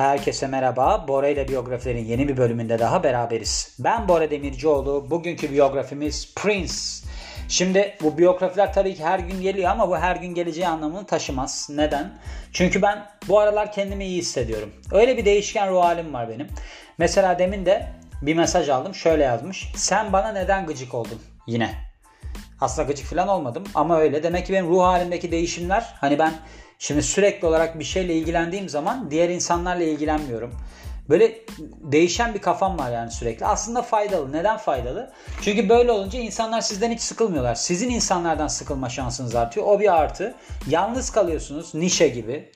Herkese merhaba. Bora ile biyografilerin yeni bir bölümünde daha beraberiz. Ben Bora Demircioğlu. Bugünkü biyografimiz Prince. Şimdi bu biyografiler tabii ki her gün geliyor ama bu her gün geleceği anlamını taşımaz. Neden? Çünkü ben bu aralar kendimi iyi hissediyorum. Öyle bir değişken ruh halim var benim. Mesela demin de bir mesaj aldım. Şöyle yazmış. Sen bana neden gıcık oldun? Yine. Aslında gıcık falan olmadım ama öyle. Demek ki benim ruh halimdeki değişimler hani ben Şimdi sürekli olarak bir şeyle ilgilendiğim zaman diğer insanlarla ilgilenmiyorum. Böyle değişen bir kafam var yani sürekli. Aslında faydalı. Neden faydalı? Çünkü böyle olunca insanlar sizden hiç sıkılmıyorlar. Sizin insanlardan sıkılma şansınız artıyor. O bir artı. Yalnız kalıyorsunuz. Nişe gibi.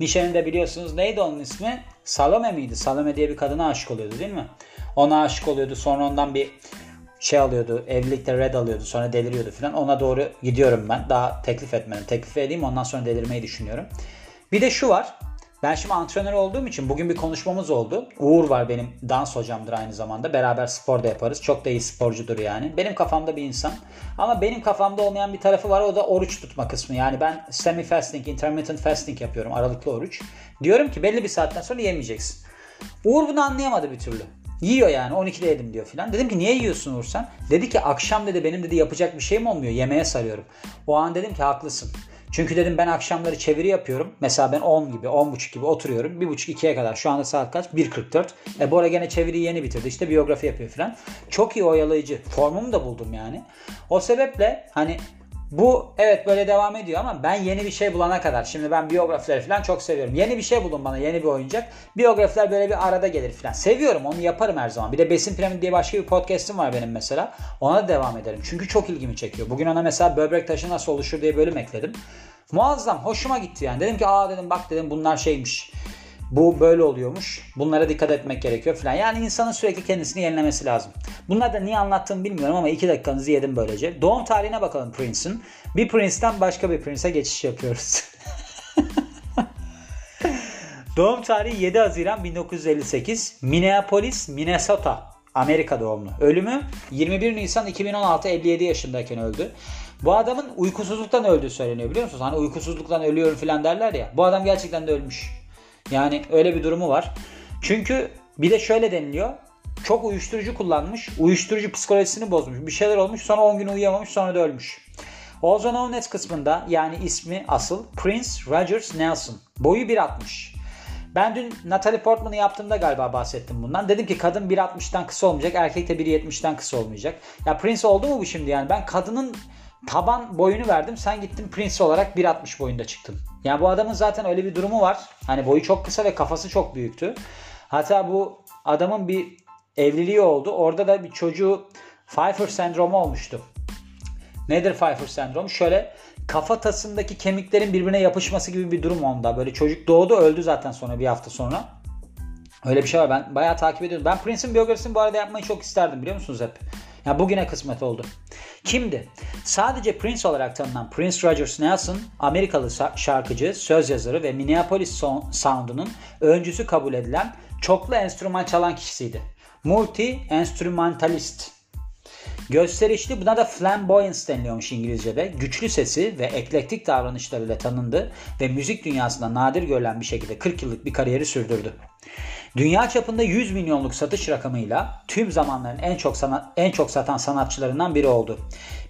Nişe'nin de biliyorsunuz neydi onun ismi? Salome miydi? Salome diye bir kadına aşık oluyordu değil mi? Ona aşık oluyordu. Sonra ondan bir şey alıyordu. Evlilikte red alıyordu. Sonra deliriyordu falan. Ona doğru gidiyorum ben. Daha teklif etmedim. Teklif edeyim ondan sonra delirmeyi düşünüyorum. Bir de şu var. Ben şimdi antrenör olduğum için bugün bir konuşmamız oldu. Uğur var benim dans hocamdır aynı zamanda. Beraber spor da yaparız. Çok da iyi sporcudur yani. Benim kafamda bir insan. Ama benim kafamda olmayan bir tarafı var. O da oruç tutma kısmı. Yani ben semi fasting, intermittent fasting yapıyorum. Aralıklı oruç. Diyorum ki belli bir saatten sonra yemeyeceksin. Uğur bunu anlayamadı bir türlü. Yiyor yani 12'de yedim diyor filan. Dedim ki niye yiyorsun Uğur sen? Dedi ki akşam dedi benim dedi yapacak bir şeyim olmuyor. Yemeğe sarıyorum. O an dedim ki haklısın. Çünkü dedim ben akşamları çeviri yapıyorum. Mesela ben 10 gibi 10.30 gibi oturuyorum. 1.30-2'ye kadar. Şu anda saat kaç? 1.44. E Bora gene çeviriyi yeni bitirdi. İşte biyografi yapıyor filan. Çok iyi oyalayıcı. Formumu da buldum yani. O sebeple hani bu evet böyle devam ediyor ama ben yeni bir şey bulana kadar. Şimdi ben biyografileri falan çok seviyorum. Yeni bir şey bulun bana yeni bir oyuncak. Biyografiler böyle bir arada gelir falan. Seviyorum onu yaparım her zaman. Bir de Besin Piramidi diye başka bir podcast'im var benim mesela. Ona da devam ederim. Çünkü çok ilgimi çekiyor. Bugün ona mesela böbrek taşı nasıl oluşur diye bölüm ekledim. Muazzam hoşuma gitti yani. Dedim ki aa dedim bak dedim bunlar şeymiş bu böyle oluyormuş. Bunlara dikkat etmek gerekiyor falan. Yani insanın sürekli kendisini yenilemesi lazım. Bunlar da niye anlattığımı bilmiyorum ama iki dakikanızı yedim böylece. Doğum tarihine bakalım Prince'in. Bir Prince'den başka bir Prince'e geçiş yapıyoruz. Doğum tarihi 7 Haziran 1958. Minneapolis, Minnesota. Amerika doğumlu. Ölümü 21 Nisan 2016 57 yaşındayken öldü. Bu adamın uykusuzluktan öldüğü söyleniyor biliyor musunuz? Hani uykusuzluktan ölüyorum falan derler ya. Bu adam gerçekten de ölmüş. Yani öyle bir durumu var. Çünkü bir de şöyle deniliyor. Çok uyuşturucu kullanmış. Uyuşturucu psikolojisini bozmuş. Bir şeyler olmuş. Sonra 10 gün uyuyamamış. Sonra da ölmüş. Also known as kısmında yani ismi asıl Prince Rogers Nelson. Boyu 1.60. Ben dün Natalie Portman'ı yaptığımda galiba bahsettim bundan. Dedim ki kadın 1.60'dan kısa olmayacak, erkek de 1.70'den kısa olmayacak. Ya Prince oldu mu bu şimdi yani? Ben kadının taban boyunu verdim. Sen gittin Prince olarak 1.60 boyunda çıktın. Yani bu adamın zaten öyle bir durumu var. Hani boyu çok kısa ve kafası çok büyüktü. Hatta bu adamın bir evliliği oldu. Orada da bir çocuğu Pfeiffer sendromu olmuştu. Nedir Pfeiffer sendromu? Şöyle kafatasındaki kemiklerin birbirine yapışması gibi bir durum onda. Böyle çocuk doğdu öldü zaten sonra bir hafta sonra. Öyle bir şey var. Ben bayağı takip ediyorum. Ben Prince'in biyografisini bu arada yapmayı çok isterdim biliyor musunuz hep? Yani bugüne kısmet oldu. Kimdi? Sadece Prince olarak tanınan Prince Rogers Nelson, Amerikalı şarkıcı, söz yazarı ve Minneapolis Sound'unun öncüsü kabul edilen çoklu enstrüman çalan kişisiydi. Multi-enstrümantalist. Gösterişli buna da flamboyance deniliyormuş İngilizce'de. Güçlü sesi ve eklektik davranışlarıyla tanındı ve müzik dünyasında nadir görülen bir şekilde 40 yıllık bir kariyeri sürdürdü. Dünya çapında 100 milyonluk satış rakamıyla tüm zamanların en çok sanat, en çok satan sanatçılarından biri oldu.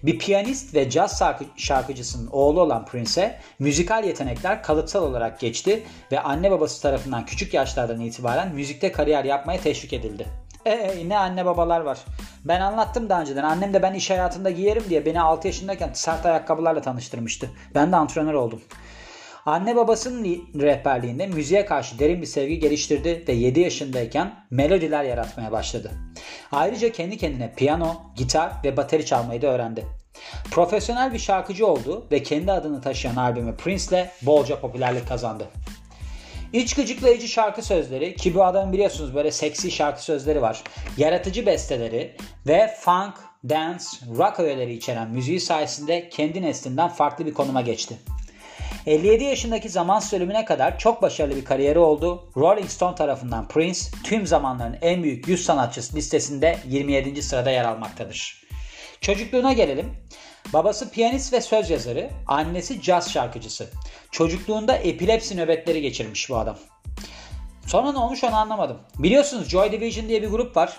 Bir piyanist ve caz şarkı, şarkıcısının oğlu olan Prince'e müzikal yetenekler kalıtsal olarak geçti ve anne babası tarafından küçük yaşlardan itibaren müzikte kariyer yapmaya teşvik edildi. E, ne anne babalar var. Ben anlattım daha önceden. Annem de ben iş hayatında giyerim diye beni 6 yaşındayken sert ayakkabılarla tanıştırmıştı. Ben de antrenör oldum. Anne babasının rehberliğinde müziğe karşı derin bir sevgi geliştirdi ve 7 yaşındayken melodiler yaratmaya başladı. Ayrıca kendi kendine piyano, gitar ve bateri çalmayı da öğrendi. Profesyonel bir şarkıcı oldu ve kendi adını taşıyan albümü Prince'le bolca popülerlik kazandı. İç gıcıklayıcı şarkı sözleri ki bu adamın biliyorsunuz böyle seksi şarkı sözleri var. Yaratıcı besteleri ve funk, dance, rock öğeleri içeren müziği sayesinde kendi neslinden farklı bir konuma geçti. 57 yaşındaki zaman sürümüne kadar çok başarılı bir kariyeri oldu. Rolling Stone tarafından Prince tüm zamanların en büyük 100 sanatçısı listesinde 27. sırada yer almaktadır. Çocukluğuna gelelim. Babası piyanist ve söz yazarı, annesi caz şarkıcısı. Çocukluğunda epilepsi nöbetleri geçirmiş bu adam. Sonra ne olmuş onu anlamadım. Biliyorsunuz Joy Division diye bir grup var.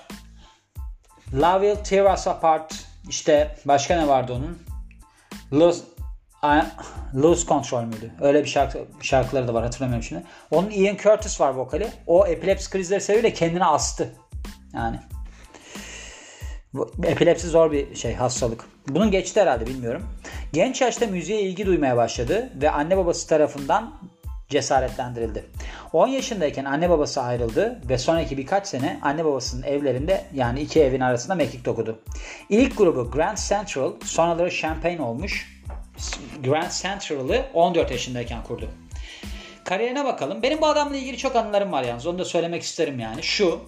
Love Will Tear Us Apart. İşte başka ne vardı onun? Lose, Lose Control müydü? Öyle bir şarkı, şarkıları da var hatırlamıyorum şimdi. Onun Ian Curtis var vokali. O epilepsi krizleri sebebiyle kendini astı. Yani epilepsi zor bir şey hastalık. Bunun geçti herhalde bilmiyorum. Genç yaşta müziğe ilgi duymaya başladı ve anne babası tarafından cesaretlendirildi. 10 yaşındayken anne babası ayrıldı ve sonraki birkaç sene anne babasının evlerinde yani iki evin arasında mekik dokudu. İlk grubu Grand Central sonraları Champagne olmuş. Grand Central'ı 14 yaşındayken kurdu. Kariyerine bakalım. Benim bu adamla ilgili çok anılarım var yalnız. Onu da söylemek isterim yani. Şu.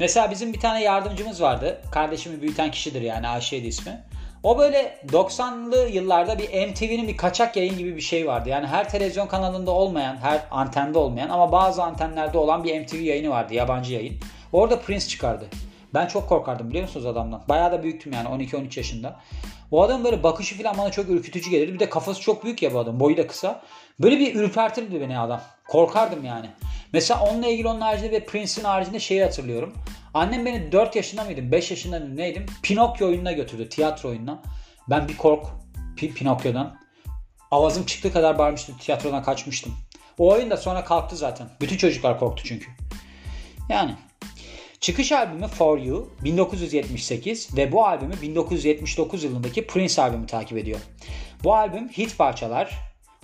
Mesela bizim bir tane yardımcımız vardı. Kardeşimi büyüten kişidir yani Ayşe'ydi ismi. O böyle 90'lı yıllarda bir MTV'nin bir kaçak yayın gibi bir şey vardı. Yani her televizyon kanalında olmayan, her antende olmayan ama bazı antenlerde olan bir MTV yayını vardı. Yabancı yayın. Orada Prince çıkardı. Ben çok korkardım biliyor musunuz adamdan? Bayağı da büyüktüm yani 12-13 yaşında. O adam böyle bakışı falan bana çok ürkütücü gelirdi. Bir de kafası çok büyük ya bu adam. Boyu da kısa. Böyle bir ürpertirdi beni adam. Korkardım yani. Mesela onunla ilgili onun haricinde ve Prince'in haricinde şeyi hatırlıyorum. Annem beni 4 yaşında mıydım 5 yaşında mıydım neydim Pinokyo oyununa götürdü tiyatro oyununa. Ben bir kork P- Pinokyo'dan. Avazım çıktığı kadar bağırmıştım tiyatrodan kaçmıştım. O oyun da sonra kalktı zaten. Bütün çocuklar korktu çünkü. Yani Çıkış albümü For You 1978 ve bu albümü 1979 yılındaki Prince albümü takip ediyor. Bu albüm hit parçalar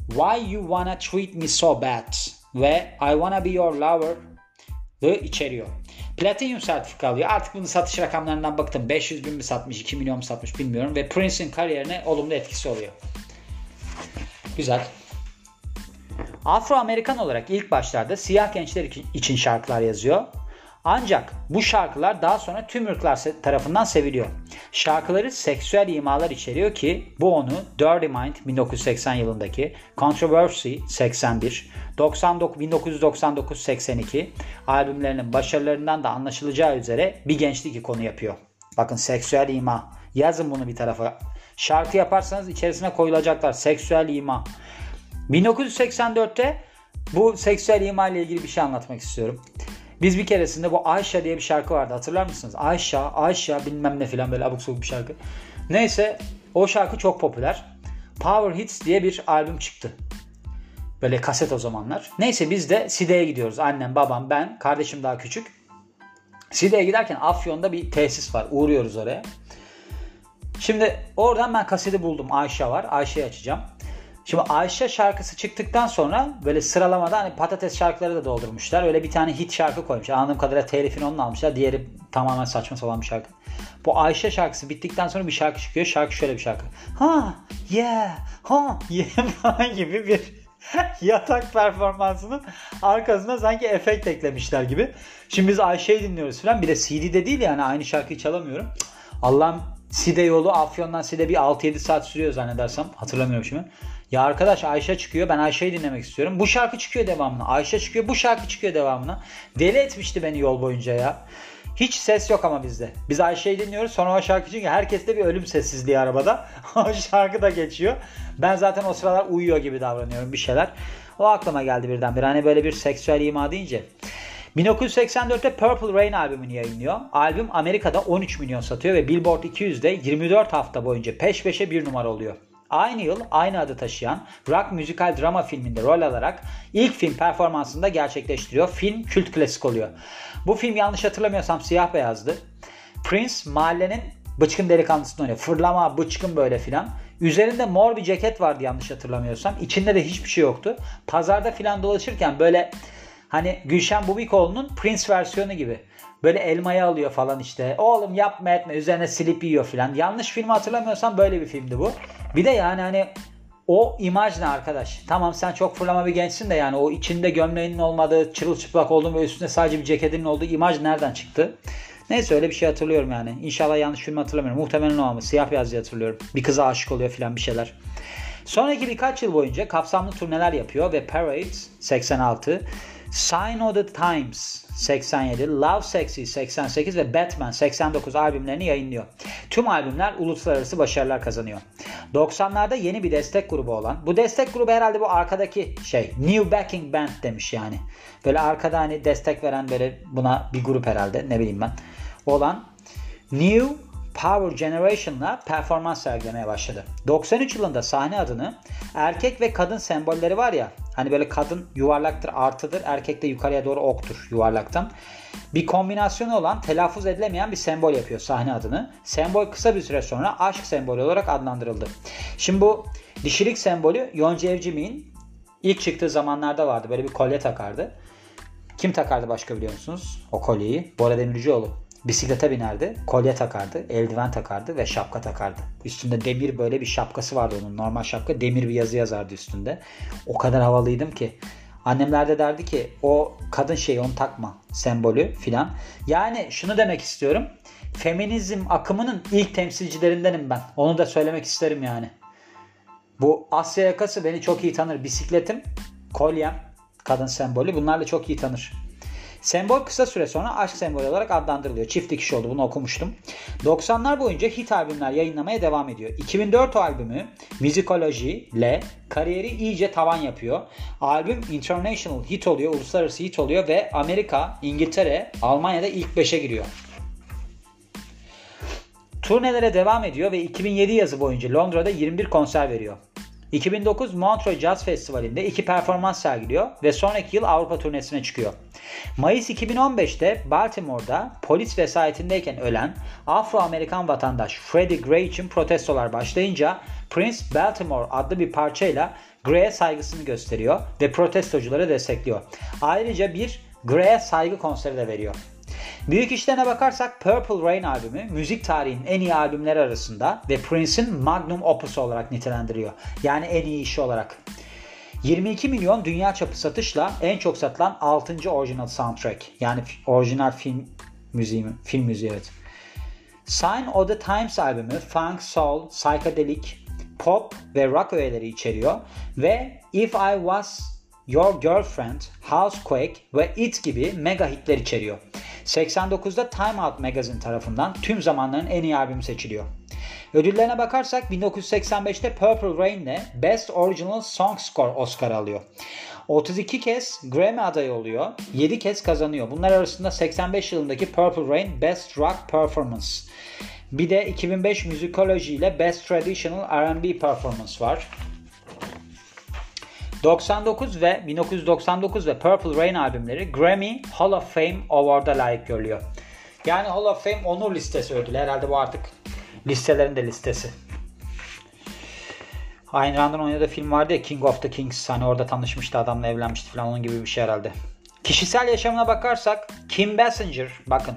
Why You Wanna Treat Me So Bad ve I Wanna Be Your Lover'ı içeriyor. Platinum sertifika alıyor. Artık bunu satış rakamlarından baktım. 500 bin mi satmış, 2 milyon mu satmış bilmiyorum. Ve Prince'in kariyerine olumlu etkisi oluyor. Güzel. Afro-Amerikan olarak ilk başlarda siyah gençler için şarkılar yazıyor. Ancak bu şarkılar daha sonra tüm ırklar tarafından seviliyor. Şarkıları seksüel imalar içeriyor ki bu onu Dirty Mind 1980 yılındaki, Controversy 81, 99, 1999-82 albümlerinin başarılarından da anlaşılacağı üzere bir gençlik ikonu yapıyor. Bakın seksüel ima. Yazın bunu bir tarafa. Şarkı yaparsanız içerisine koyulacaklar. Seksüel ima. 1984'te bu seksüel ima ile ilgili bir şey anlatmak istiyorum. Biz bir keresinde bu Ayşe diye bir şarkı vardı hatırlar mısınız? Ayşe, Ayşe bilmem ne filan böyle abuk sabuk bir şarkı. Neyse o şarkı çok popüler. Power Hits diye bir albüm çıktı. Böyle kaset o zamanlar. Neyse biz de Side'ye gidiyoruz. Annem, babam, ben, kardeşim daha küçük. Side'ye giderken Afyon'da bir tesis var. Uğruyoruz oraya. Şimdi oradan ben kaseti buldum. Ayşe var. Ayşe'yi açacağım. Şimdi Ayşe şarkısı çıktıktan sonra böyle sıralamada hani patates şarkıları da doldurmuşlar. Öyle bir tane hit şarkı koymuşlar. Anladığım kadarıyla telifini onun almışlar. Diğeri tamamen saçma sapan bir şarkı. Bu Ayşe şarkısı bittikten sonra bir şarkı çıkıyor. Şarkı şöyle bir şarkı. Ha yeah ha yeah falan gibi bir yatak performansının arkasına sanki efekt eklemişler gibi. Şimdi biz Ayşe'yi dinliyoruz falan. Bir de CD'de değil yani aynı şarkıyı çalamıyorum. Allah'ım Side yolu Afyon'dan Side bir 6-7 saat sürüyor zannedersem. Hatırlamıyorum şimdi. Ya arkadaş Ayşe çıkıyor. Ben Ayşe'yi dinlemek istiyorum. Bu şarkı çıkıyor devamına. Ayşe çıkıyor. Bu şarkı çıkıyor devamına. Deli etmişti beni yol boyunca ya. Hiç ses yok ama bizde. Biz Ayşe'yi dinliyoruz. Sonra o şarkı çünkü herkeste bir ölüm sessizliği arabada. o şarkı da geçiyor. Ben zaten o sıralar uyuyor gibi davranıyorum bir şeyler. O aklıma geldi birdenbire. Hani böyle bir seksüel ima deyince. 1984'te Purple Rain albümünü yayınlıyor. Albüm Amerika'da 13 milyon satıyor ve Billboard 200'de 24 hafta boyunca peş peşe bir numara oluyor. Aynı yıl aynı adı taşıyan rock müzikal drama filminde rol alarak ilk film performansını da gerçekleştiriyor. Film kült klasik oluyor. Bu film yanlış hatırlamıyorsam siyah beyazdı. Prince mahallenin bıçkın delikanlısını oynuyor. Fırlama, bıçkın böyle filan. Üzerinde mor bir ceket vardı yanlış hatırlamıyorsam. İçinde de hiçbir şey yoktu. Pazarda filan dolaşırken böyle hani Gülşen Bubikoğlu'nun Prince versiyonu gibi. Böyle elmayı alıyor falan işte. Oğlum yapma etme üzerine silip yiyor filan. Yanlış filmi hatırlamıyorsam böyle bir filmdi bu. Bir de yani hani o imaj ne arkadaş? Tamam sen çok fırlama bir gençsin de yani o içinde gömleğinin olmadığı, çırılçıplak olduğun ve üstünde sadece bir ceketinin olduğu imaj nereden çıktı? Neyse öyle bir şey hatırlıyorum yani. İnşallah yanlış filmi hatırlamıyorum. Muhtemelen o ama siyah beyaz diye hatırlıyorum. Bir kıza aşık oluyor filan bir şeyler. Sonraki birkaç yıl boyunca kapsamlı turneler yapıyor ve Parade 86, Sign of the Times 87, Love Sexy 88 ve Batman 89 albümlerini yayınlıyor. Tüm albümler uluslararası başarılar kazanıyor. 90'larda yeni bir destek grubu olan. Bu destek grubu herhalde bu arkadaki şey. New Backing Band demiş yani. Böyle arkada hani destek veren böyle buna bir grup herhalde ne bileyim ben. Olan New Power Generation'la performans sergilemeye başladı. 93 yılında sahne adını erkek ve kadın sembolleri var ya hani böyle kadın yuvarlaktır artıdır erkek de yukarıya doğru oktur yuvarlaktan. Bir kombinasyonu olan telaffuz edilemeyen bir sembol yapıyor sahne adını. Sembol kısa bir süre sonra aşk sembolü olarak adlandırıldı. Şimdi bu dişilik sembolü Yonca Evcimik'in ilk çıktığı zamanlarda vardı. Böyle bir kolye takardı. Kim takardı başka biliyor musunuz? O kolyeyi. Bora Demircioğlu. Bisiklete binerdi, kolye takardı, eldiven takardı ve şapka takardı. Üstünde demir böyle bir şapkası vardı onun normal şapka. Demir bir yazı yazardı üstünde. O kadar havalıydım ki. Annemler de derdi ki o kadın şeyi onu takma sembolü filan. Yani şunu demek istiyorum. Feminizm akımının ilk temsilcilerindenim ben. Onu da söylemek isterim yani. Bu Asya yakası beni çok iyi tanır. Bisikletim, kolyem, kadın sembolü bunlarla çok iyi tanır. Sembol kısa süre sonra aşk sembolü olarak adlandırılıyor. Çift dikiş oldu bunu okumuştum. 90'lar boyunca hit albümler yayınlamaya devam ediyor. 2004 albümü Musicology ile kariyeri iyice tavan yapıyor. Albüm international hit oluyor, uluslararası hit oluyor ve Amerika, İngiltere, Almanya'da ilk 5'e giriyor. Turnelere devam ediyor ve 2007 yazı boyunca Londra'da 21 konser veriyor. 2009 Montreux Jazz Festivali'nde iki performans sergiliyor ve sonraki yıl Avrupa turnesine çıkıyor. Mayıs 2015'te Baltimore'da polis vesayetindeyken ölen Afro-Amerikan vatandaş Freddie Gray için protestolar başlayınca Prince Baltimore adlı bir parçayla Gray'e saygısını gösteriyor ve protestocuları destekliyor. Ayrıca bir Gray'e saygı konseri de veriyor. Büyük işlerine bakarsak Purple Rain albümü müzik tarihinin en iyi albümleri arasında ve Prince'in magnum opus olarak nitelendiriyor. Yani en iyi işi olarak. 22 milyon dünya çapı satışla en çok satılan 6. orijinal soundtrack. Yani orijinal film müziği mi? Film müziği evet. Sign of the Times albümü funk, soul, psychedelic, pop ve rock öğeleri içeriyor ve If I Was Your Girlfriend, Housequake ve It gibi mega hitler içeriyor. 89'da Time Out Magazine tarafından tüm zamanların en iyi albümü seçiliyor. Ödüllerine bakarsak 1985'te Purple Rain ile Best Original Song Score Oscar alıyor. 32 kez Grammy adayı oluyor. 7 kez kazanıyor. Bunlar arasında 85 yılındaki Purple Rain Best Rock Performance. Bir de 2005 Musicology ile Best Traditional R&B Performance var. 99 ve 1999 ve Purple Rain albümleri Grammy Hall of Fame Award'a layık görülüyor. Yani Hall of Fame onur listesi ödülü. Herhalde bu artık listelerin de listesi. Ayn Rand'ın oynadığı film vardı ya King of the Kings. Hani orada tanışmıştı adamla evlenmişti falan onun gibi bir şey herhalde. Kişisel yaşamına bakarsak Kim Basinger bakın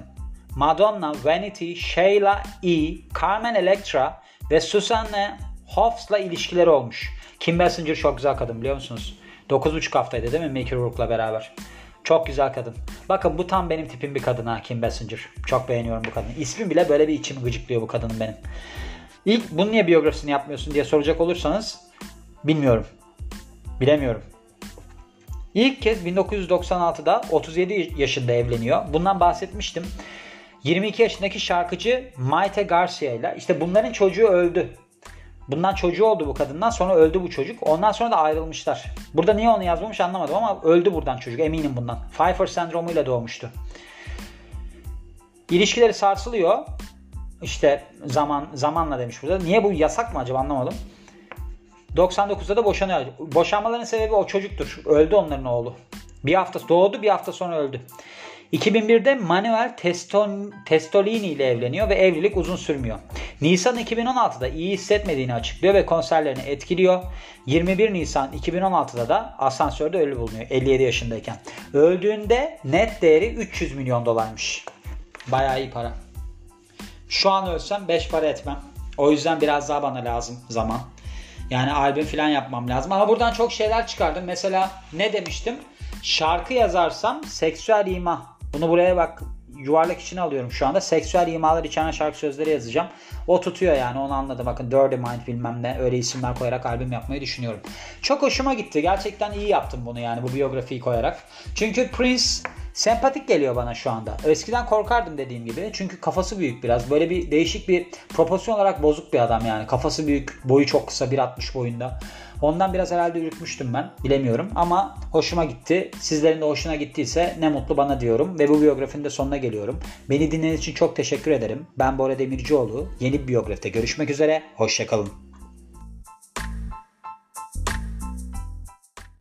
Madonna, Vanity, Sheila E., Carmen Electra ve Susanne Hoffs'la ilişkileri olmuş. Kim Basinger çok güzel kadın biliyor musunuz? 9,5 haftaydı değil mi Mickey Rourke'la beraber? Çok güzel kadın. Bakın bu tam benim tipim bir kadın ha Kim Basinger. Çok beğeniyorum bu kadını. İsmi bile böyle bir içimi gıcıklıyor bu kadının benim. İlk bunu niye biyografisini yapmıyorsun diye soracak olursanız bilmiyorum. Bilemiyorum. İlk kez 1996'da 37 yaşında evleniyor. Bundan bahsetmiştim. 22 yaşındaki şarkıcı Maite Garcia ile işte bunların çocuğu öldü. Bundan çocuğu oldu bu kadından sonra öldü bu çocuk. Ondan sonra da ayrılmışlar. Burada niye onu yazmamış anlamadım ama öldü buradan çocuk eminim bundan. Pfeiffer sendromuyla doğmuştu. İlişkileri sarsılıyor. İşte zaman zamanla demiş burada. Niye bu yasak mı acaba anlamadım. 99'da da boşanıyor. Boşanmaların sebebi o çocuktur. Öldü onların oğlu. Bir hafta doğdu bir hafta sonra öldü. 2001'de Manuel Teston, Testolini ile evleniyor ve evlilik uzun sürmüyor. Nisan 2016'da iyi hissetmediğini açıklıyor ve konserlerini etkiliyor. 21 Nisan 2016'da da asansörde ölü bulunuyor 57 yaşındayken. Öldüğünde net değeri 300 milyon dolarmış. Bayağı iyi para. Şu an ölsem 5 para etmem. O yüzden biraz daha bana lazım zaman. Yani albüm falan yapmam lazım. Ama buradan çok şeyler çıkardım. Mesela ne demiştim? Şarkı yazarsam seksüel ima. Bunu buraya bak yuvarlak içine alıyorum şu anda. Seksüel imalar içeren şarkı sözleri yazacağım. O tutuyor yani onu anladım. Bakın Dirty Mind bilmem ne öyle isimler koyarak albüm yapmayı düşünüyorum. Çok hoşuma gitti. Gerçekten iyi yaptım bunu yani bu biyografiyi koyarak. Çünkü Prince sempatik geliyor bana şu anda. Eskiden korkardım dediğim gibi. Çünkü kafası büyük biraz. Böyle bir değişik bir proporsiyon olarak bozuk bir adam yani. Kafası büyük, boyu çok kısa 1.60 boyunda. Ondan biraz herhalde ürkmüştüm ben. Bilemiyorum ama hoşuma gitti. Sizlerin de hoşuna gittiyse ne mutlu bana diyorum. Ve bu biyografinin de sonuna geliyorum. Beni dinlediğiniz için çok teşekkür ederim. Ben Bora Demircioğlu. Yeni bir biyografide görüşmek üzere. Hoşçakalın.